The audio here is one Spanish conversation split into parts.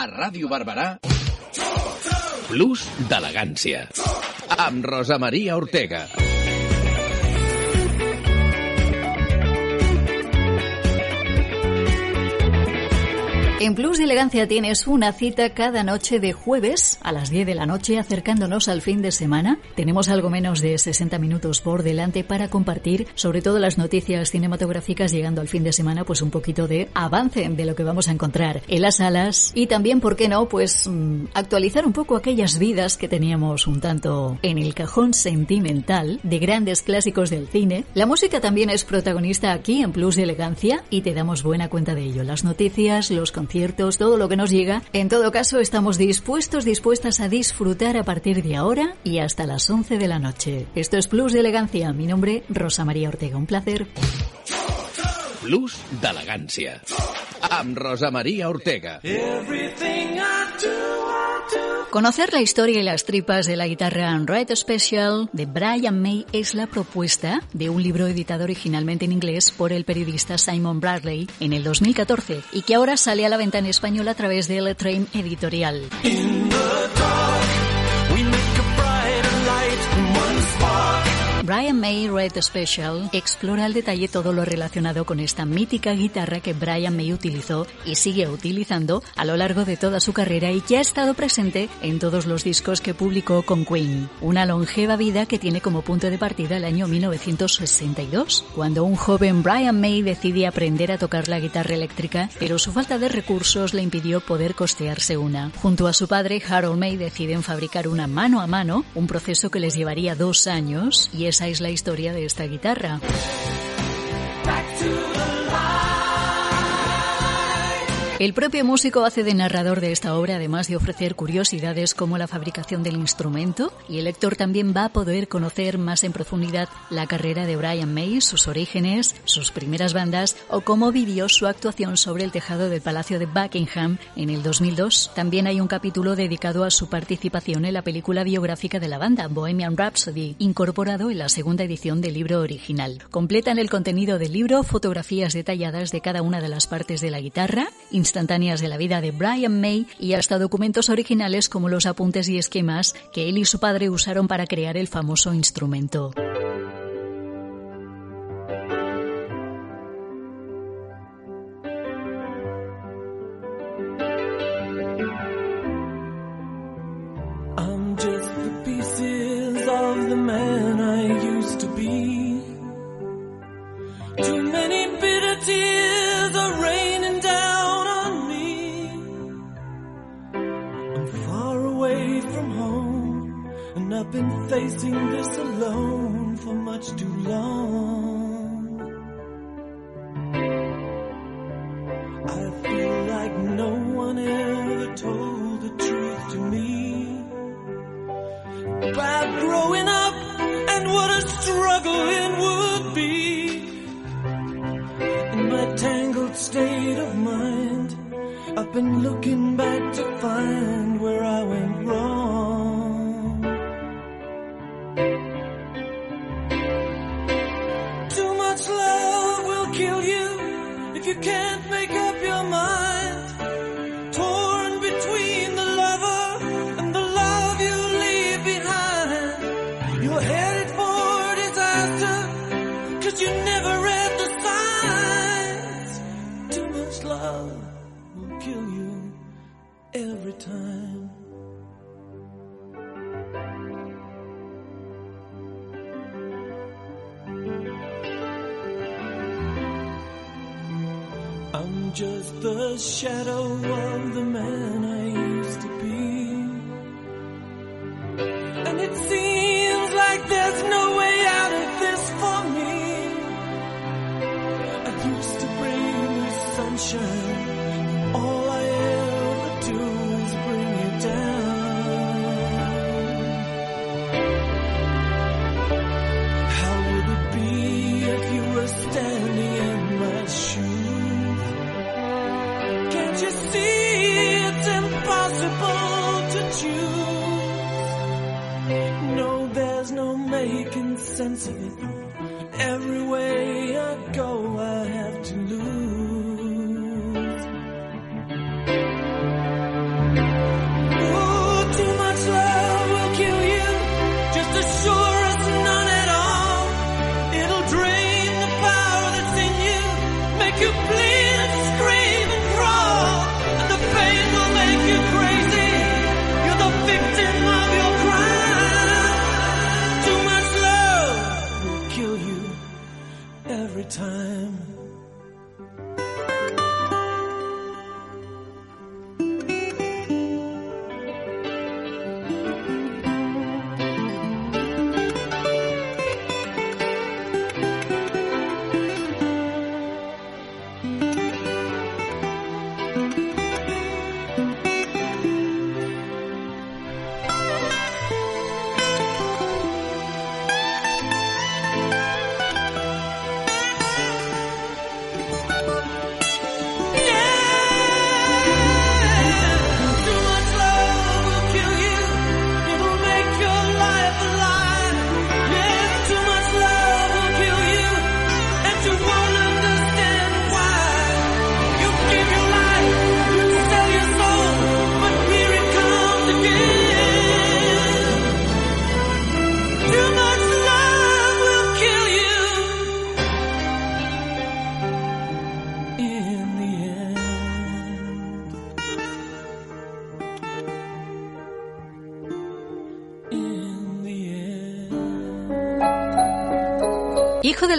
A Ràdio Barberà, Plus d'elegància. Amb Rosa Maria Ortega. En Plus de Elegancia tienes una cita cada noche de jueves a las 10 de la noche acercándonos al fin de semana. Tenemos algo menos de 60 minutos por delante para compartir sobre todo las noticias cinematográficas llegando al fin de semana pues un poquito de avance de lo que vamos a encontrar en las salas y también, ¿por qué no? Pues mm, actualizar un poco aquellas vidas que teníamos un tanto en el cajón sentimental de grandes clásicos del cine. La música también es protagonista aquí en Plus de Elegancia y te damos buena cuenta de ello. Las noticias, los conciertos, todo lo que nos llega. En todo caso, estamos dispuestos, dispuestas a disfrutar a partir de ahora y hasta las 11 de la noche. Esto es Plus de Elegancia. Mi nombre, Rosa María Ortega. Un placer. Plus d'elegància. Amb Rosa Maria Ortega. Conocer la historia y las tripas de la guitarra Red Special de Brian May es la propuesta de un libro editado originalmente en inglés por el periodista Simon Bradley en el 2014 y que ahora sale a la venta en español a través de El Train Editorial. Brian May Red Special explora al detalle todo lo relacionado con esta mítica guitarra que Brian May utilizó y sigue utilizando a lo largo de toda su carrera y que ha estado presente en todos los discos que publicó con Queen. Una longeva vida que tiene como punto de partida el año 1962, cuando un joven Brian May decide aprender a tocar la guitarra eléctrica, pero su falta de recursos le impidió poder costearse una. Junto a su padre, Harold May deciden fabricar una mano a mano, un proceso que les llevaría dos años y esa es la historia de esta guitarra. El propio músico hace de narrador de esta obra, además de ofrecer curiosidades como la fabricación del instrumento, y el lector también va a poder conocer más en profundidad la carrera de Brian May, sus orígenes, sus primeras bandas o cómo vivió su actuación sobre el tejado del Palacio de Buckingham en el 2002. También hay un capítulo dedicado a su participación en la película biográfica de la banda, Bohemian Rhapsody, incorporado en la segunda edición del libro original. Completan el contenido del libro fotografías detalladas de cada una de las partes de la guitarra, instantáneas de la vida de Brian May y hasta documentos originales como los apuntes y esquemas que él y su padre usaron para crear el famoso instrumento. Been facing this alone for much too long. I feel like no one ever told the truth to me about growing up and what a struggle it would be. In my tangled state of mind, I've been looking back to find where I went wrong.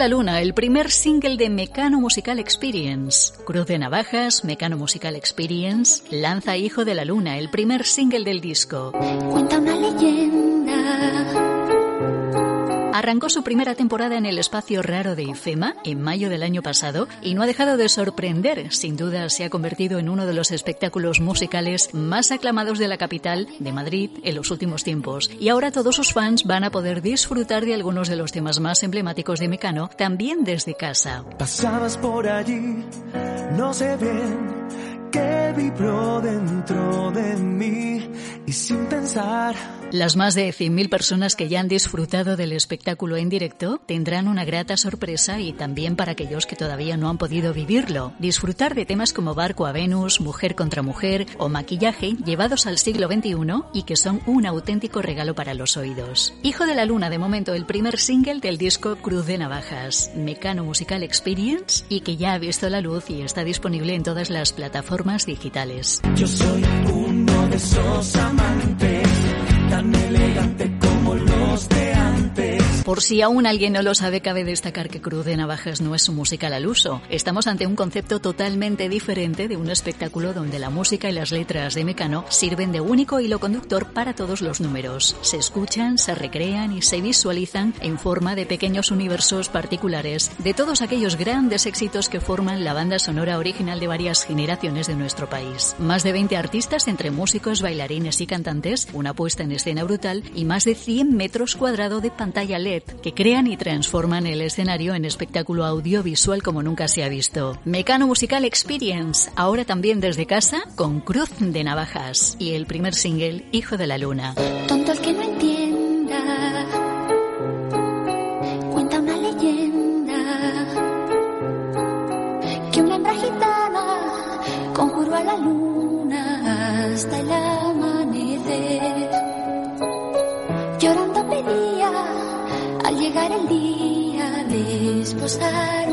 La Luna, el primer single de Mecano Musical Experience. Cruz de Navajas, Mecano Musical Experience, lanza Hijo de la Luna, el primer single del disco. Cuenta una leyenda Arrancó su primera temporada en el espacio raro de IFEMA en mayo del año pasado y no ha dejado de sorprender. Sin duda se ha convertido en uno de los espectáculos musicales más aclamados de la capital de Madrid en los últimos tiempos. Y ahora todos sus fans van a poder disfrutar de algunos de los temas más emblemáticos de Mecano también desde casa. Pasabas por allí, no dentro de mí sin pensar las más de 100.000 personas que ya han disfrutado del espectáculo en directo tendrán una grata sorpresa y también para aquellos que todavía no han podido vivirlo. Disfrutar de temas como Barco a Venus, Mujer contra Mujer o Maquillaje llevados al siglo XXI y que son un auténtico regalo para los oídos. Hijo de la Luna, de momento el primer single del disco Cruz de Navajas, Mecano Musical Experience y que ya ha visto la luz y está disponible en todas las plataformas digitales. Yo soy uno de amantes tan elegante Por si aún alguien no lo sabe, cabe destacar que Cruz de Navajas no es su musical al uso. Estamos ante un concepto totalmente diferente de un espectáculo donde la música y las letras de Mecano sirven de único hilo conductor para todos los números. Se escuchan, se recrean y se visualizan en forma de pequeños universos particulares de todos aquellos grandes éxitos que forman la banda sonora original de varias generaciones de nuestro país. Más de 20 artistas entre músicos, bailarines y cantantes, una puesta en escena brutal y más de 100 metros cuadrados de pantalla LED que crean y transforman el escenario en espectáculo audiovisual como nunca se ha visto. Mecano Musical Experience, ahora también desde casa, con Cruz de Navajas y el primer single, Hijo de la Luna. Tonto que de esposar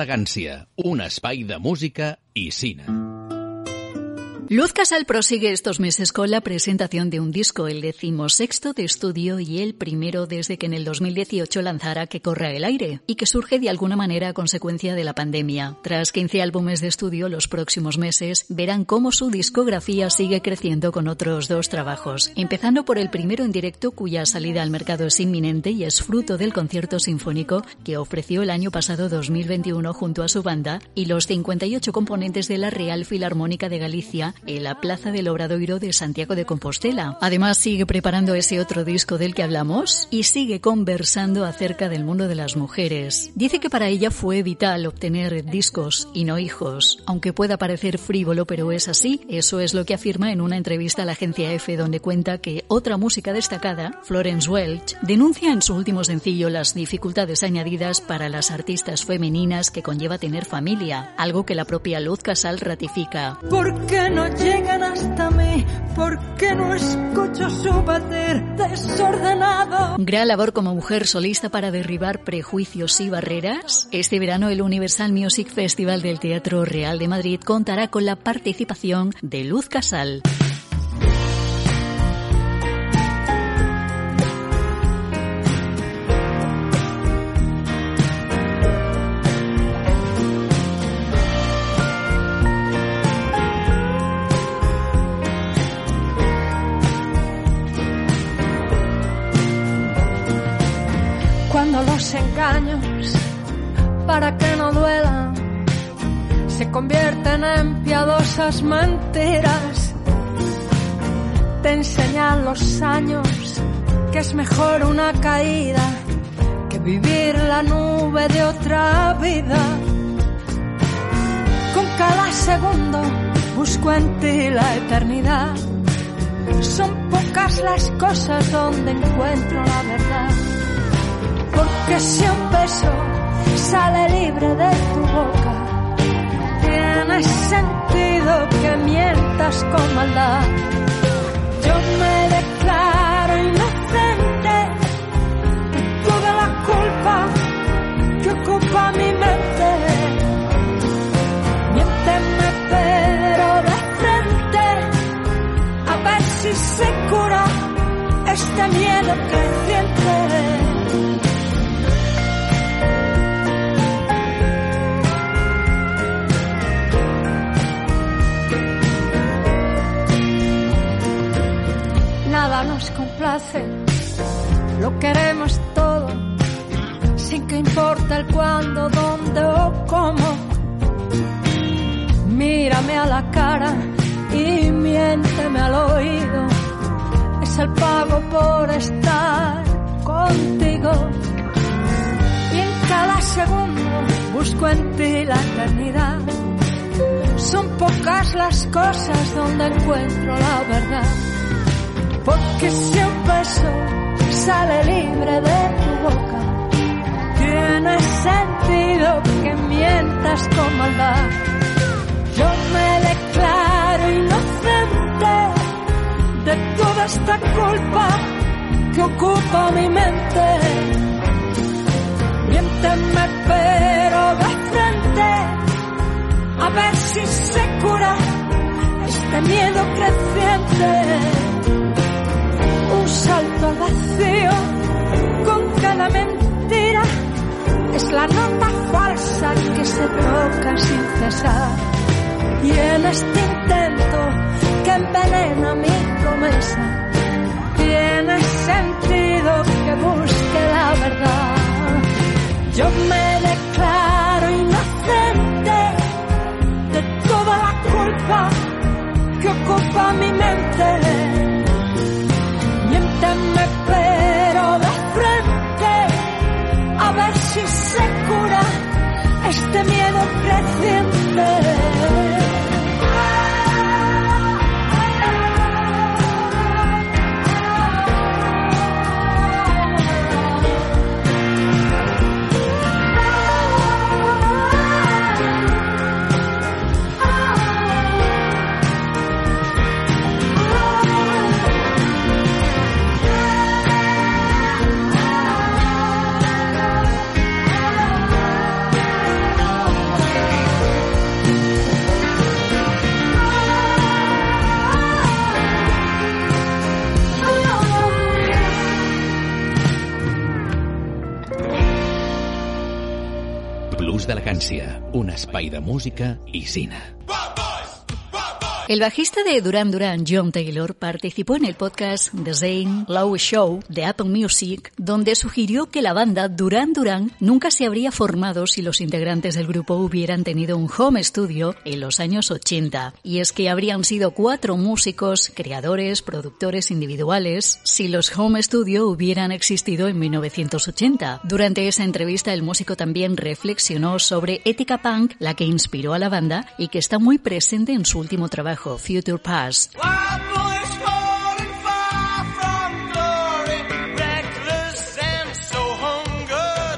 d'elegància, un espai de música i cine. Luz Casal prosigue estos meses con la presentación de un disco, el decimosexto de estudio y el primero desde que en el 2018 lanzara Que corra el aire, y que surge de alguna manera a consecuencia de la pandemia. Tras 15 álbumes de estudio, los próximos meses verán cómo su discografía sigue creciendo con otros dos trabajos, empezando por el primero en directo cuya salida al mercado es inminente y es fruto del concierto sinfónico que ofreció el año pasado 2021 junto a su banda y los 58 componentes de la Real Filarmónica de Galicia en la Plaza del Obradoiro de Santiago de Compostela. Además sigue preparando ese otro disco del que hablamos y sigue conversando acerca del mundo de las mujeres. Dice que para ella fue vital obtener discos y no hijos, aunque pueda parecer frívolo, pero es así. Eso es lo que afirma en una entrevista a la agencia F donde cuenta que otra música destacada, Florence Welch, denuncia en su último sencillo las dificultades añadidas para las artistas femeninas que conlleva tener familia, algo que la propia Luz Casal ratifica. ¿Por qué no llegan hasta mí? ¿Por qué no escucho su bater desordenado? Gran labor como mujer solista para derribar prejuicios y barreras. Este verano el Universal Music Festival del Teatro Real de Madrid contará con la participación de Luz Casal. Para que no duelan, se convierten en piadosas mentiras. Te enseñan los años que es mejor una caída que vivir la nube de otra vida. Con cada segundo busco en ti la eternidad. Son pocas las cosas donde encuentro la verdad. Porque si un beso sale libre de tu boca, tiene sentido que mientas con maldad. Yo me declaro inocente de toda la culpa que ocupa mi mente. Miénteme pero de frente, a ver si se cura este miedo creciente. Lo queremos todo, sin que importe el cuándo, dónde o cómo. Mírame a la cara y miénteme al oído, es el pago por estar contigo. Y en cada segundo busco en ti la eternidad. Son pocas las cosas donde encuentro la verdad. Porque si un beso sale libre de tu boca, tiene sentido que mientas con maldad. Yo me declaro inocente de toda esta culpa que ocupa mi mente. Miénteme pero de frente, a ver si se cura este miedo creciente salto al vacío con cada mentira. Es la nota falsa que se toca sin cesar. Y en este intento que envenena mi promesa tiene sentido este miedo creciente. D'elegància, un espai de música i cine. El bajista de Duran Duran, John Taylor, participó en el podcast The Zane Lowe Show de Apple Music, donde sugirió que la banda Duran Duran nunca se habría formado si los integrantes del grupo hubieran tenido un home studio en los años 80. Y es que habrían sido cuatro músicos, creadores, productores individuales, si los home studio hubieran existido en 1980. Durante esa entrevista, el músico también reflexionó sobre ética punk, la que inspiró a la banda y que está muy presente en su último trabajo, Future Past.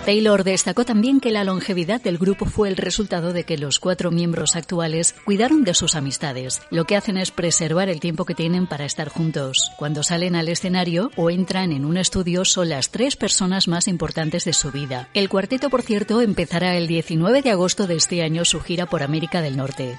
Taylor destacó también que la longevidad del grupo fue el resultado de que los cuatro miembros actuales cuidaron de sus amistades. Lo que hacen es preservar el tiempo que tienen para estar juntos. Cuando salen al escenario o entran en un estudio son las tres personas más importantes de su vida. El cuarteto, por cierto, empezará el 19 de agosto de este año su gira por América del Norte.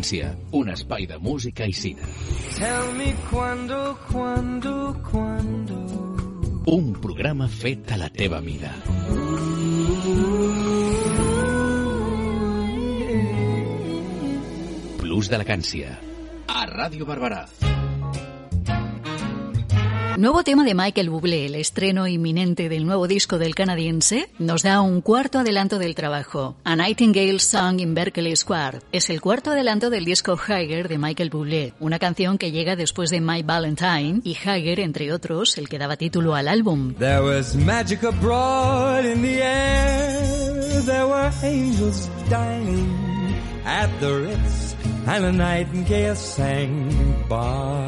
D'elegància, un espai de música i cine. Tell me quando, quando, quando. Un programa fet a la teva mida. Blues d'elegància. A Ràdio Barberà. Nuevo tema de Michael Bublé, el estreno inminente del nuevo disco del canadiense, nos da un cuarto adelanto del trabajo. A Nightingale Song in Berkeley Square es el cuarto adelanto del disco Higher de Michael Bublé, una canción que llega después de My Valentine y Higher, entre otros, el que daba título al álbum. There was magic abroad in the air. There were angels dining at the Ritz.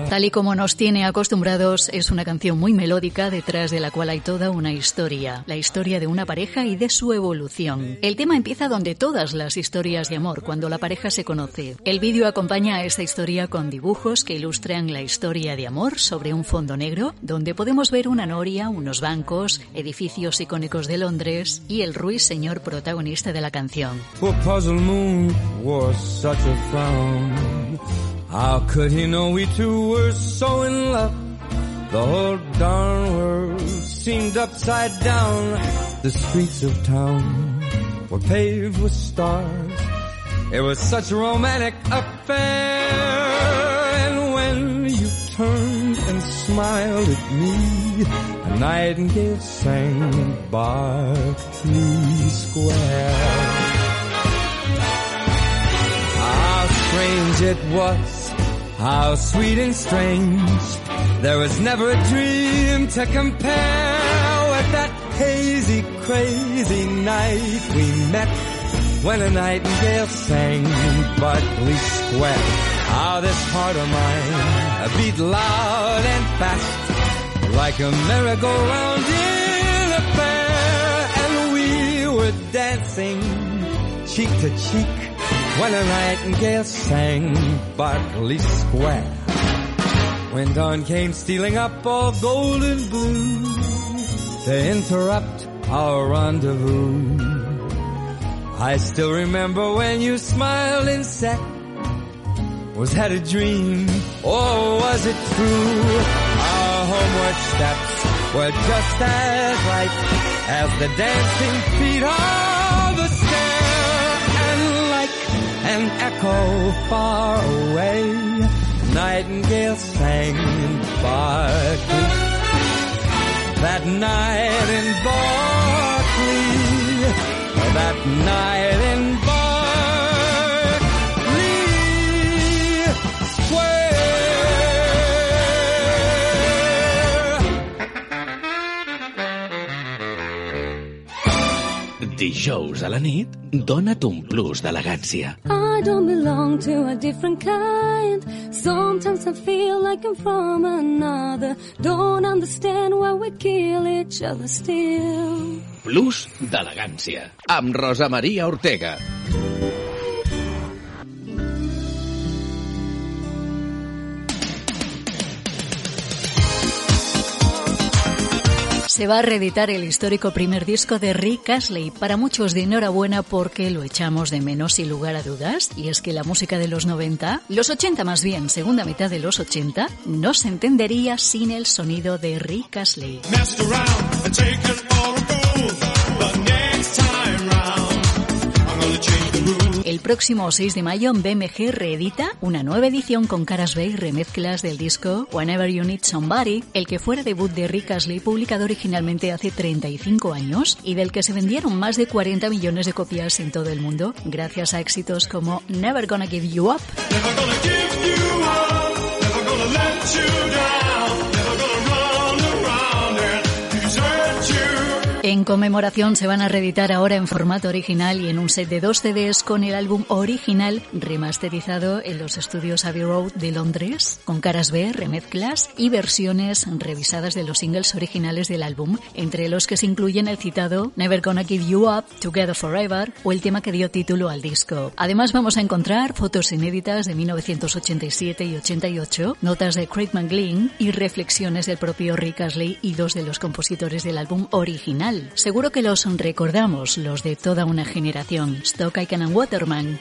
Tal y como nos tiene acostumbrados, es una canción muy melódica detrás de la cual hay toda una historia, la historia de una pareja y de su evolución. El tema empieza donde todas las historias de amor, cuando la pareja se conoce. El vídeo acompaña a esta historia con dibujos que ilustran la historia de amor sobre un fondo negro, donde podemos ver una noria, unos bancos, edificios icónicos de Londres y el ruiseñor protagonista de la canción. Poor puzzle moon wore such a frown. How could he know we two were so in love? The whole darn world seemed upside down. The streets of town were paved with stars. It was such a romantic affair. And when you turned and smiled at me, a nightingale sang Berkeley Square. Strange it was, how sweet and strange. There was never a dream to compare with that hazy, crazy night we met when a nightingale sang Berkeley Square. How this heart of mine beat loud and fast like a merry-go-round in a fair, and we were dancing cheek to cheek when a nightingale sang Berkeley Square. When dawn came stealing up all golden blue to interrupt our rendezvous. I still remember when you smiled and said, was that a dream or was it true? Our homeward steps were just as light as the dancing feet of an echo far away. Nightingale sang in Berkeley. That night in Berkeley. That night in Berkeley Dijous a la nit, dona't un plus d'elegància. I don't belong to a different kind. Sometimes I feel like I'm from another. Don't understand why we kill each other still. Plus d'elegància. Amb Rosa Maria Ortega. Se va a reeditar el histórico primer disco de Rick Astley, para muchos de enhorabuena porque lo echamos de menos sin lugar a dudas, y es que la música de los 90, los 80 más bien, segunda mitad de los 80, no se entendería sin el sonido de Rick Astley. El próximo 6 de mayo BMG reedita una nueva edición con caras B y remezclas del disco Whenever You Need Somebody, el que fuera debut de Rick Astley publicado originalmente hace 35 años y del que se vendieron más de 40 millones de copias en todo el mundo gracias a éxitos como Never Gonna Give You Up. Never gonna give you up, never gonna let you En conmemoración se van a reeditar ahora en formato original y en un set de dos CDs con el álbum original remasterizado en los estudios Abbey Road de Londres, con caras B, remezclas y versiones revisadas de los singles originales del álbum, entre los que se incluyen el citado Never Gonna Give You Up, Together Forever o el tema que dio título al disco. Además vamos a encontrar fotos inéditas de 1987 y 88, notas de Craig McGlynn y reflexiones del propio Rick Astley y dos de los compositores del álbum original. Seguro que los recordamos, los de toda una generación, Stock Aitken and Waterman.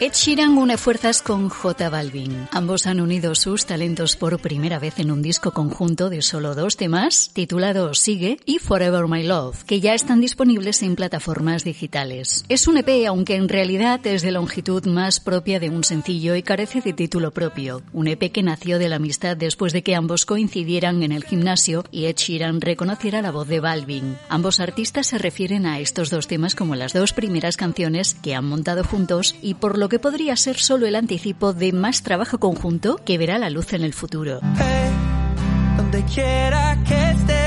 Ed Sheeran une fuerzas con J Balvin. Ambos han unido sus talentos por primera vez en un disco conjunto de solo dos temas, titulado Sigue y Forever My Love, que ya están disponibles en plataformas digitales. Es un EP, aunque en realidad es de longitud más propia de un sencillo y carece de título propio. Un EP que nació de la amistad después de que ambos coincidieran en el gimnasio y Ed Sheeran reconociera la voz de Balvin. Ambos artistas se refieren a estos dos temas como las dos primeras canciones que han montado juntos y por lo que podría ser solo el anticipo de más trabajo conjunto que verá la luz en el futuro. Esté,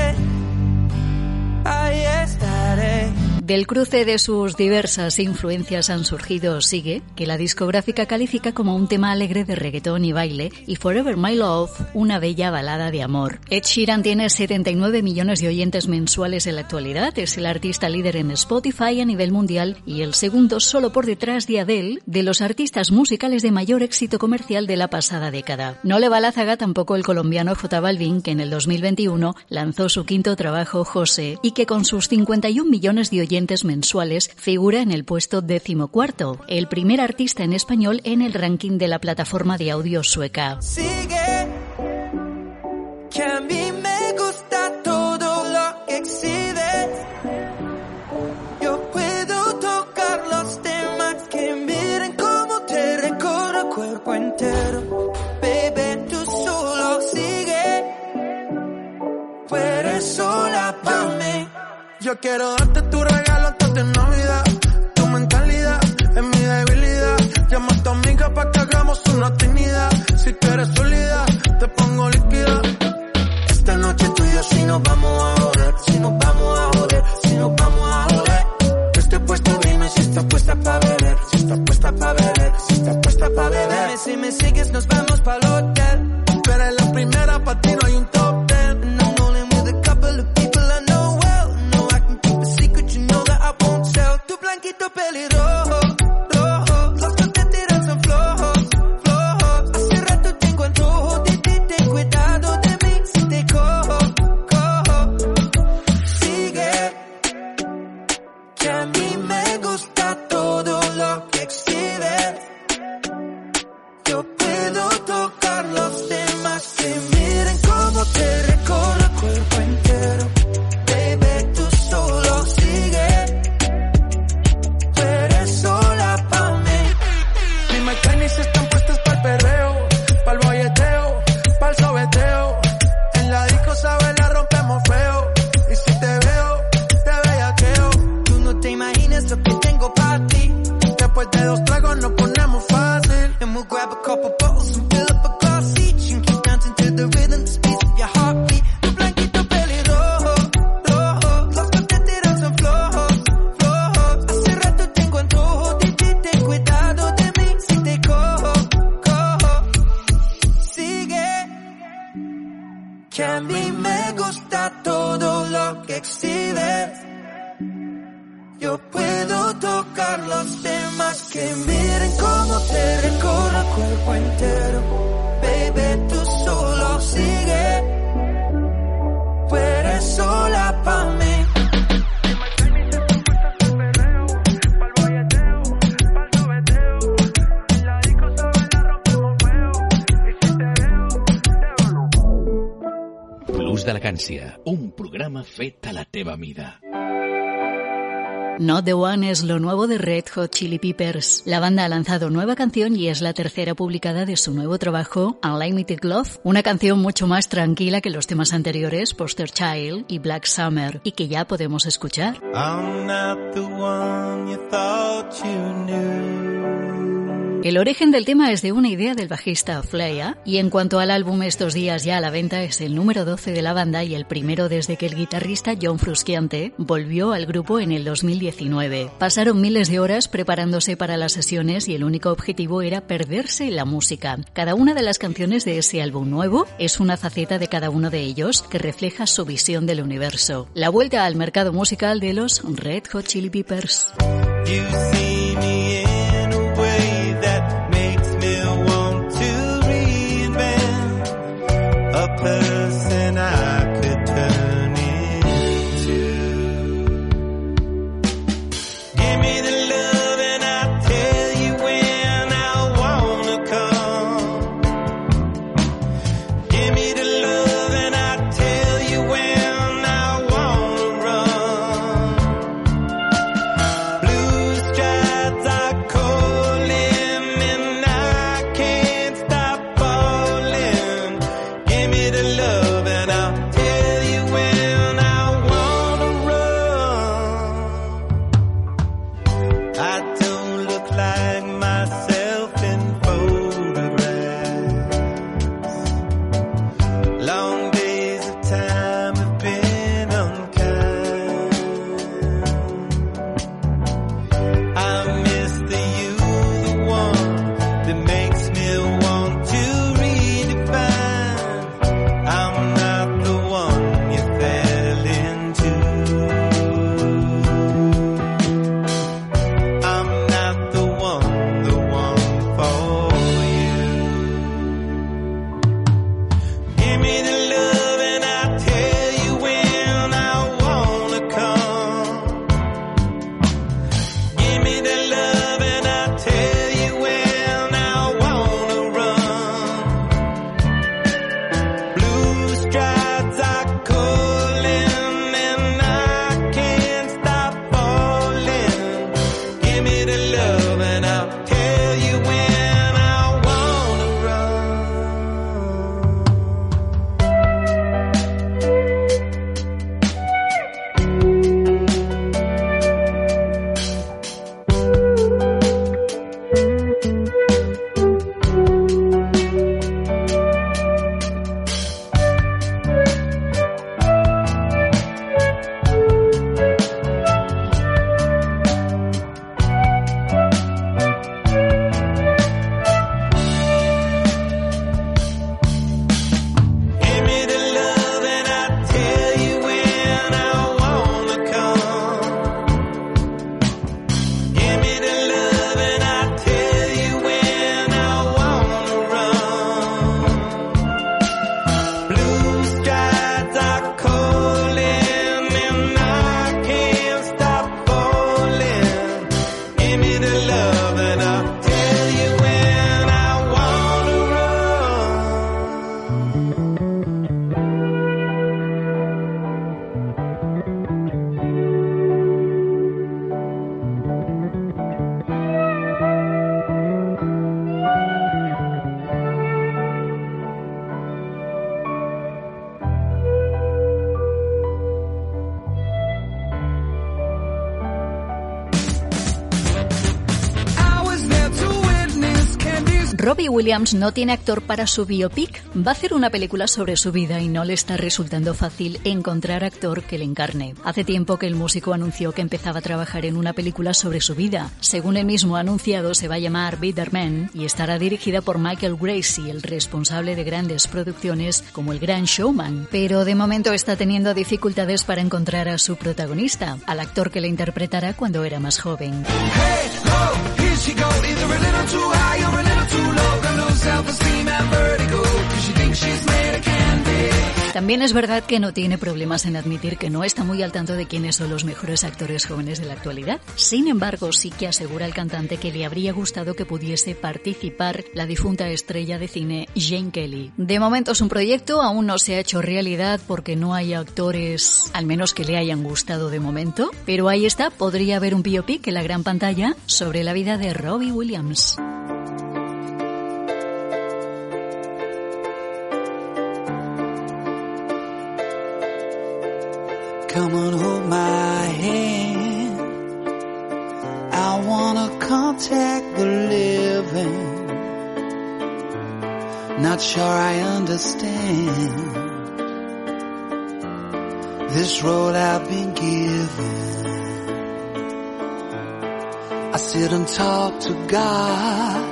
Del cruce de sus diversas influencias han surgido Sigue, que la discográfica califica como un tema alegre de reggaetón y baile, y Forever My Love, una bella balada de amor. Ed Sheeran tiene 79 millones de oyentes mensuales en la actualidad, es el artista líder en Spotify a nivel mundial y el segundo solo por detrás de Adele, de los artistas musicales de mayor éxito comercial de la pasada década. No le va la zaga tampoco el colombiano J Balvin, que en el 2021 lanzó su quinto trabajo, José, y que con sus 51 millones de oyentes mensuales, figura en el puesto decimocuarto, el primer artista en español en el ranking de la plataforma de audio sueca. Sigue, que a mí me gusta todo lo que exhibes. Yo puedo tocar los temas que miren cómo te recorro el cuerpo entero. Baby, tú solo sigue, tú eres sola para mí. Yo quiero darte tu regalo antes de Un programa fet a la teva mida. Not the One es lo nuevo de Red Hot Chili Peppers. La banda ha lanzado nueva canción y es la tercera publicada de su nuevo trabajo, Unlimited Love, una canción mucho más tranquila que los temas anteriores, Poster Child y Black Summer, y que ya podemos escuchar. I'm not the one you thought you knew. El origen del tema es de una idea del bajista Flea, y en cuanto al álbum estos días ya a la venta es el número 12 de la banda y el primero desde que el guitarrista John Frusciante volvió al grupo en el 2019. Pasaron miles de horas preparándose para las sesiones y el único objetivo era perderse la música. Cada una de las canciones de ese álbum nuevo es una faceta de cada uno de ellos que refleja su visión del universo. La vuelta al mercado musical de los Red Hot Chili Peppers. Williams no tiene actor para su biopic. Va a hacer una película sobre su vida y no le está resultando fácil encontrar actor que le encarne. Hace tiempo que el músico anunció que empezaba a trabajar en una película sobre su vida. Según el mismo anunciado, se va a llamar Bitter Man y estará dirigida por Michael Gracie, el responsable de grandes producciones como El Gran Showman. Pero de momento está teniendo dificultades para encontrar a su protagonista, al actor que le interpretará cuando era más joven. También es verdad que no tiene problemas en admitir que no está muy al tanto de quiénes son los mejores actores jóvenes de la actualidad. Sin embargo, sí que asegura el cantante que le habría gustado que pudiese participar la difunta estrella de cine Jane Kelly. De momento es un proyecto, aún no se ha hecho realidad porque no hay actores, al menos que le hayan gustado de momento, pero ahí está, podría haber un biopic en la gran pantalla sobre la vida de Robbie Williams. Come and hold my hand. I wanna contact the living. Not sure I understand this road I've been given. I sit and talk to God,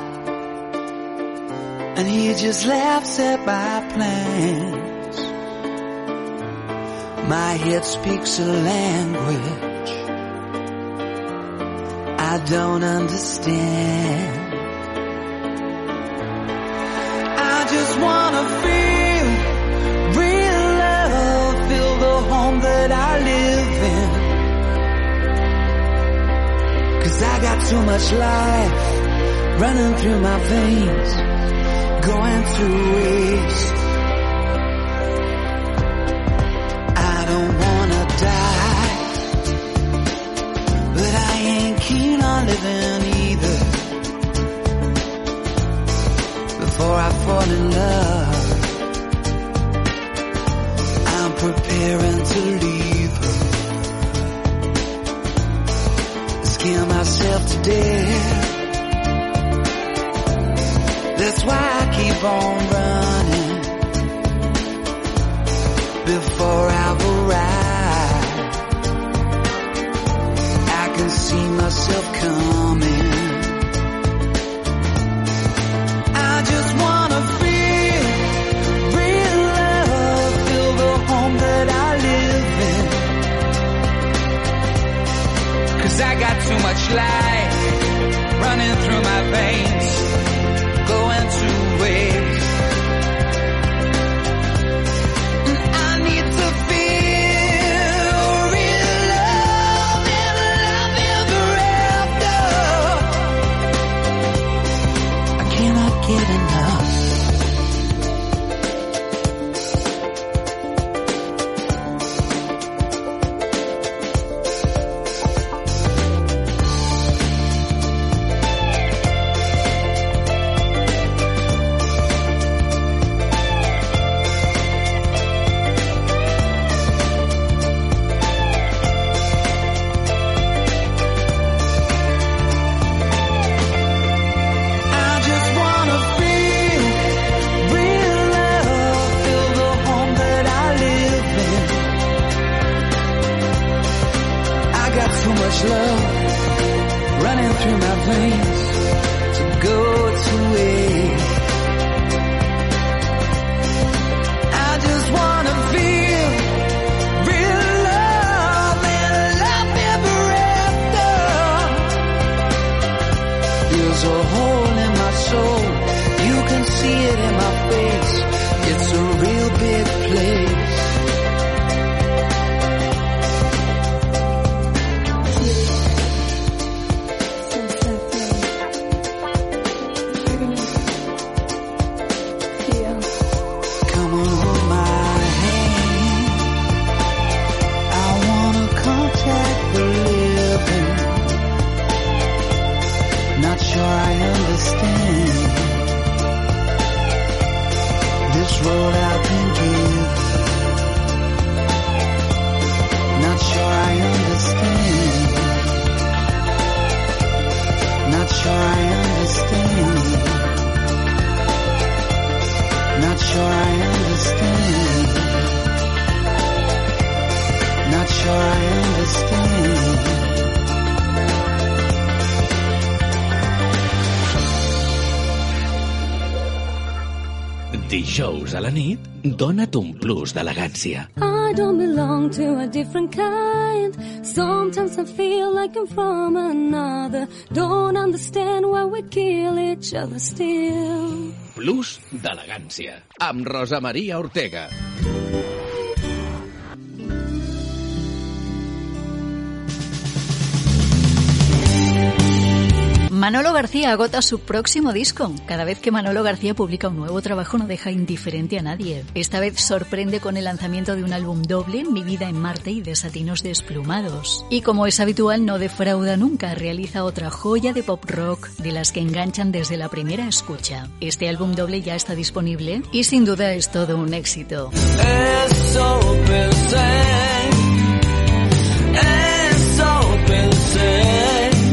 and He just laughs at my plans. My head speaks a language I don't understand. I just wanna feel real love, feel the home that I live in. Cause I got too much life running through my veins, going through waste. Dijous a la nit, dona't un plus d'elegància. I don't belong to a different kind. Sometimes I feel like I'm from another. Don't understand why we kill each other still. Plus d'elegància. Amb Rosa Maria Ortega. Manolo García agota su próximo disco. Cada vez que Manolo García publica un nuevo trabajo no deja indiferente a nadie. Esta vez sorprende con el lanzamiento de un álbum doble, Mi vida en Marte y Desatinos desplumados. Y como es habitual, no defrauda nunca, realiza otra joya de pop rock de las que enganchan desde la primera escucha. Este álbum doble ya está disponible y sin duda es todo un éxito.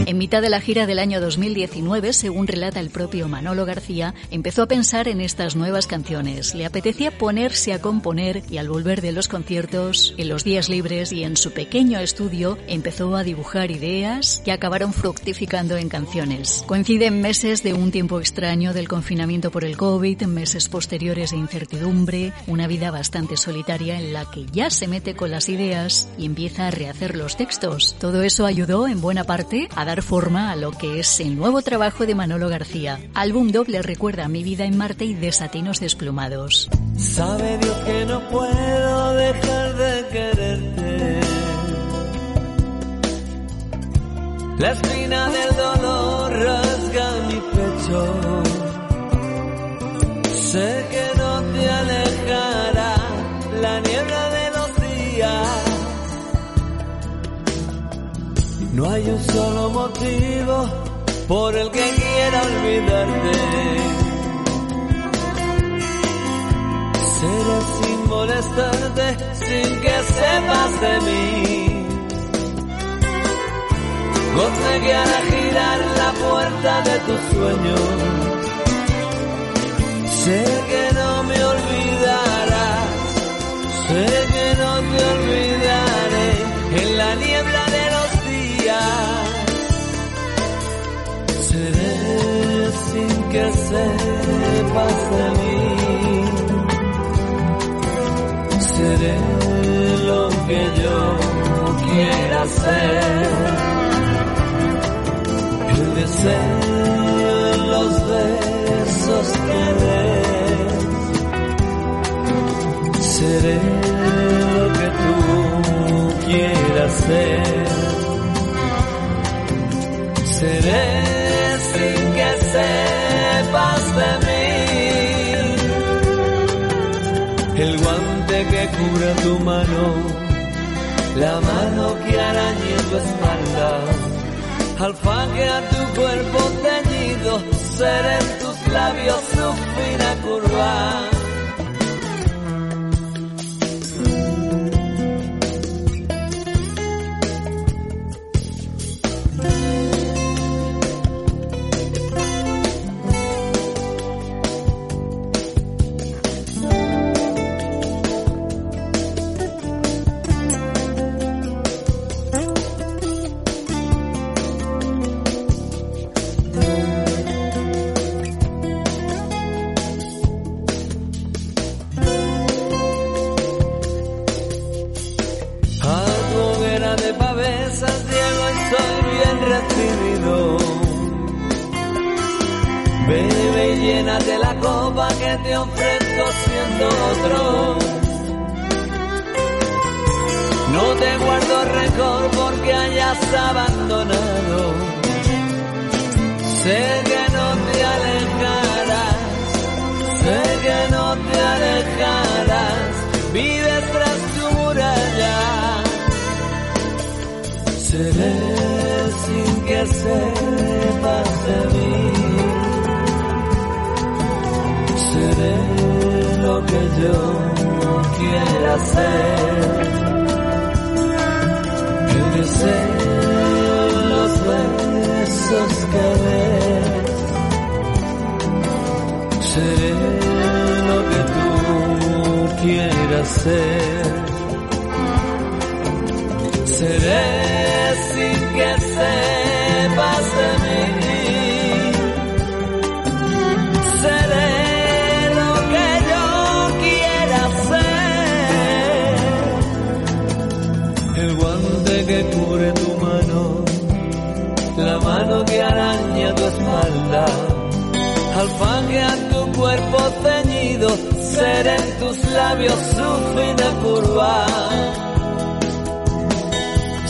En mitad de la gira del año 2019, según relata el propio Manolo García, empezó a pensar en estas nuevas canciones. Le apetecía ponerse a componer y al volver de los conciertos, en los días libres y en su pequeño estudio, empezó a dibujar ideas que acabaron fructificando en canciones. Coinciden meses de un tiempo extraño del confinamiento por el COVID, meses posteriores de incertidumbre, una vida bastante solitaria en la que ya se mete con las ideas y empieza a rehacer los textos. Todo eso ayudó en buena parte a dar forma a lo que es el nuevo trabajo de Manolo García. Álbum doble recuerda Mi vida en Marte y Desatinos desplumados. Sabe Dios que no puedo dejar de quererte. La espina del dolor rasga mi pecho. No hay un solo motivo por el que quiera olvidarte. Seré sin molestarte, sin que sepas de mí. Conseguirá girar la puerta de tus sueños. Sé que sepas de mí. Seré lo que yo quiera ser. El deseo, los besos que des. Seré lo que tú quieras ser. Seré cubra tu mano, la mano que arañe tu espalda, alfague a tu cuerpo teñido, seré en tus labios su fina curva.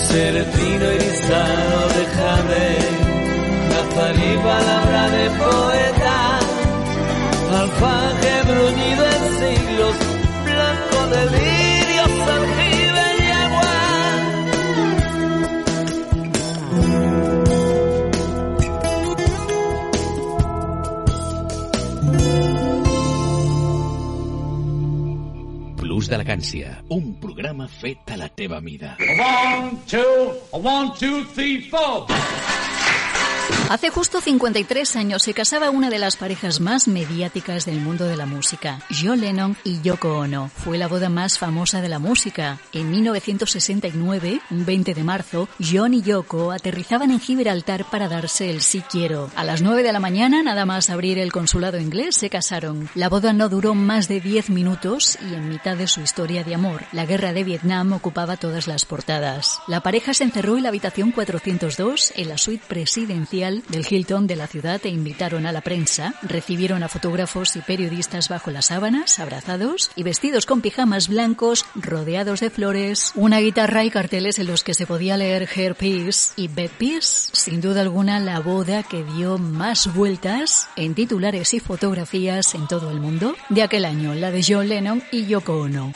Ser fino irisado de jade, nazarí palabra de poeta, d'elegància, un programa fet a la teva mida. One, two, one, two, three, four. Hace justo 53 años se casaba una de las parejas más mediáticas del mundo de la música, John Lennon y Yoko Ono. Fue la boda más famosa de la música. En 1969, un 20 de marzo, John y Yoko aterrizaban en Gibraltar para darse el sí quiero. A las 9 de la mañana, nada más abrir el consulado inglés, se casaron. La boda no duró más de 10 minutos y en mitad de su historia de amor, la guerra de Vietnam ocupaba todas las portadas. La pareja se encerró en la habitación 402 en la suite presidencial del Hilton de la ciudad e invitaron a la prensa. Recibieron a fotógrafos y periodistas bajo las sábanas, abrazados y vestidos con pijamas blancos, rodeados de flores, una guitarra y carteles en los que se podía leer Hair Peace y Bed Peace. Sin duda alguna, la boda que dio más vueltas en titulares y fotografías en todo el mundo de aquel año, la de John Lennon y Yoko Ono.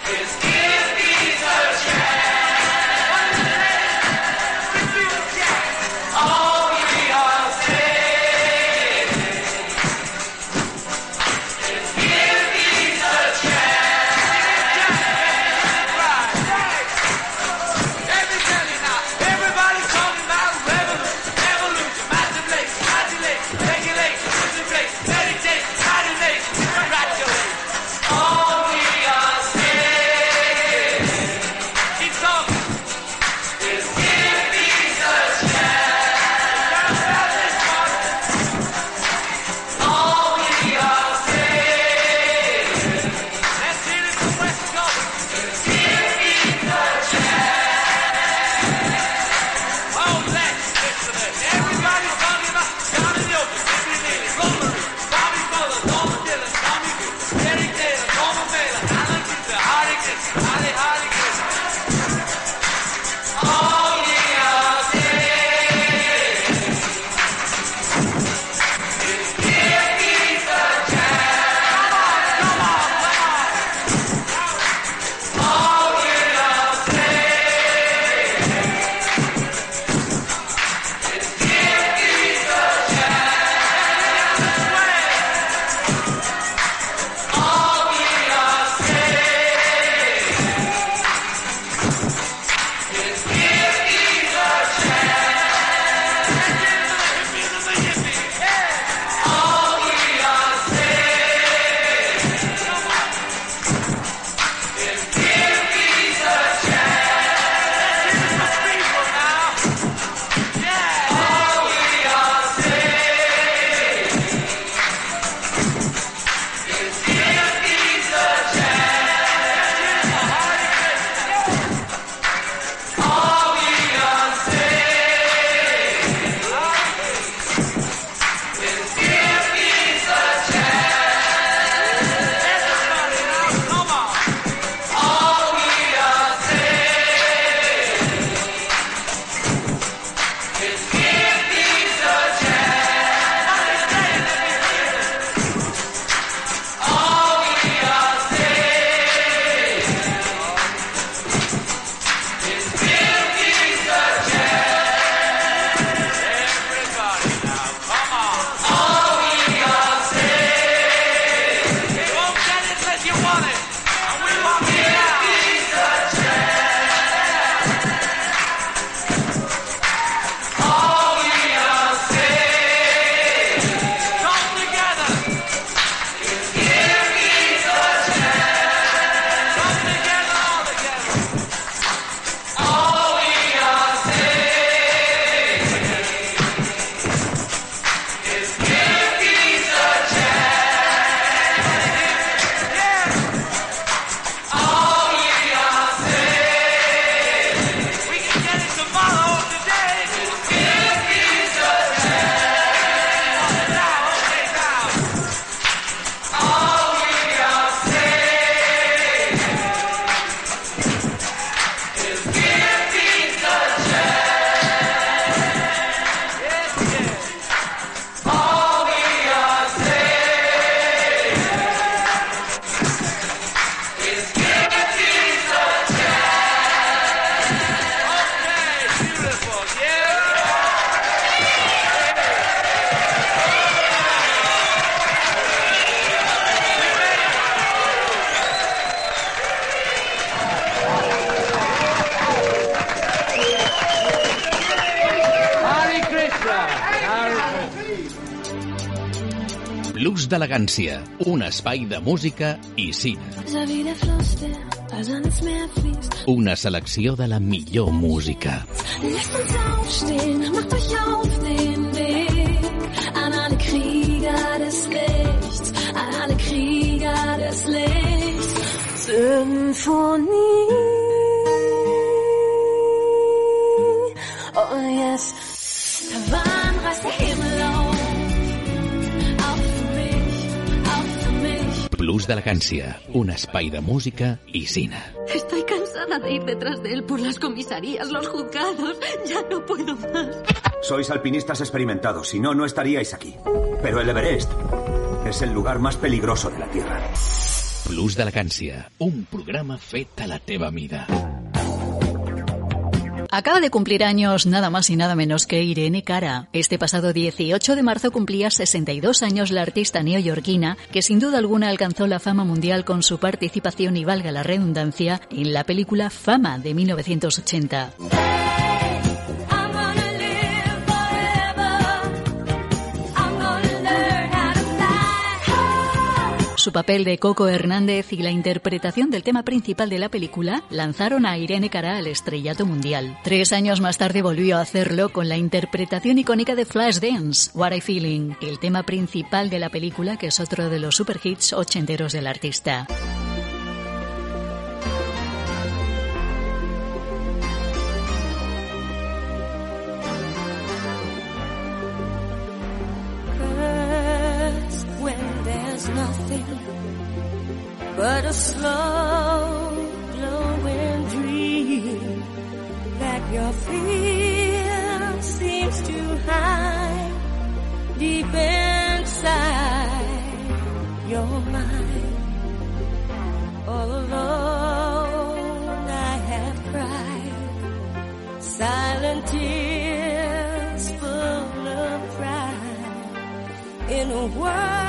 Blues d'elegància, un espai de música i cine. Ja wie der Fluss, der bald ans Meer fließt. Una selecció de la millor música. Lasst Blues d'elegància, un espai de música i cine. Estoy cansada de ir detrás de él por las comisarías, los juzgados. Ya no puedo más. Sois alpinistas experimentados, si no, no estaríais aquí. Pero el Everest es el lugar más peligroso de la Tierra. Blues d'elegància, un programa fet a la teva mida. Acaba de cumplir años nada más y nada menos que Irene Cara. Este pasado 18 de marzo cumplía 62 años la artista neoyorquina, que sin duda alguna alcanzó la fama mundial con su participación y valga la redundancia en la película Fama de 1980. Su papel de Coco Hernández y la interpretación del tema principal de la película lanzaron a Irene Cara al estrellato mundial. Tres años más tarde volvió a hacerlo con la interpretación icónica de Flashdance, What I Feeling, el tema principal de la película que es otro de los superhits ochenteros del artista. Your fear seems to hide deep inside your mind. All alone, I have cried silent tears full of pride in a world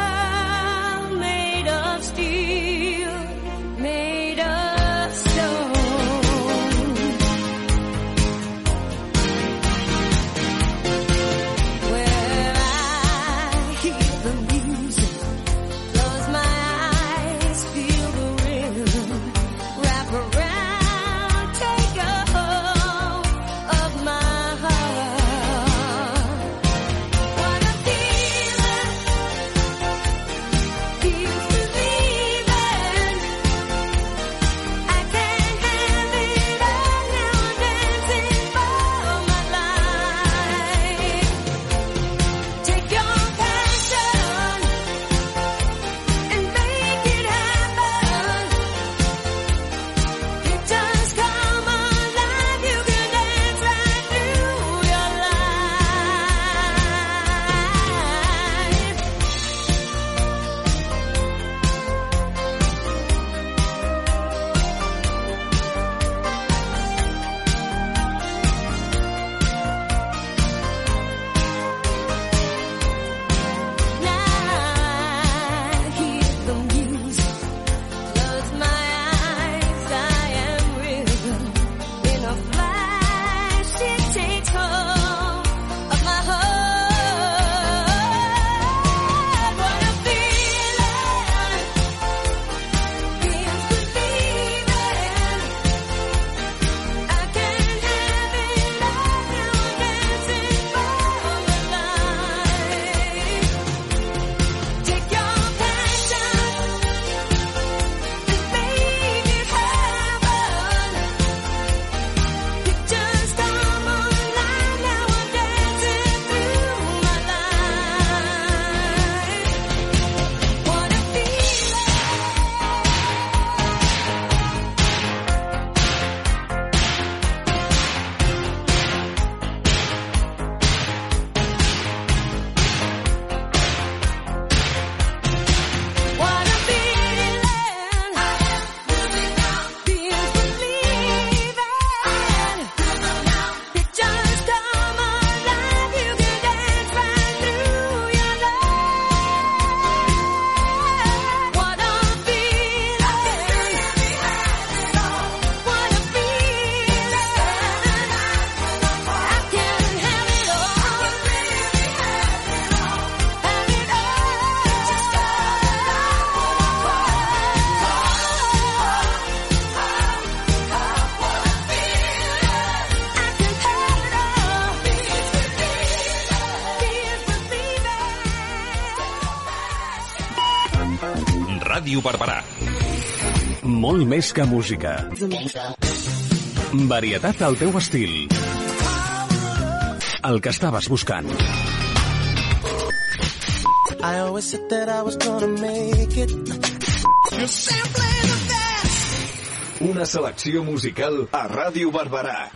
més que música. Varietat al teu estil. El que estaves buscant. I always said that I was gonna make it. You're sampling of that. Una selecció musical a Ràdio Barberà.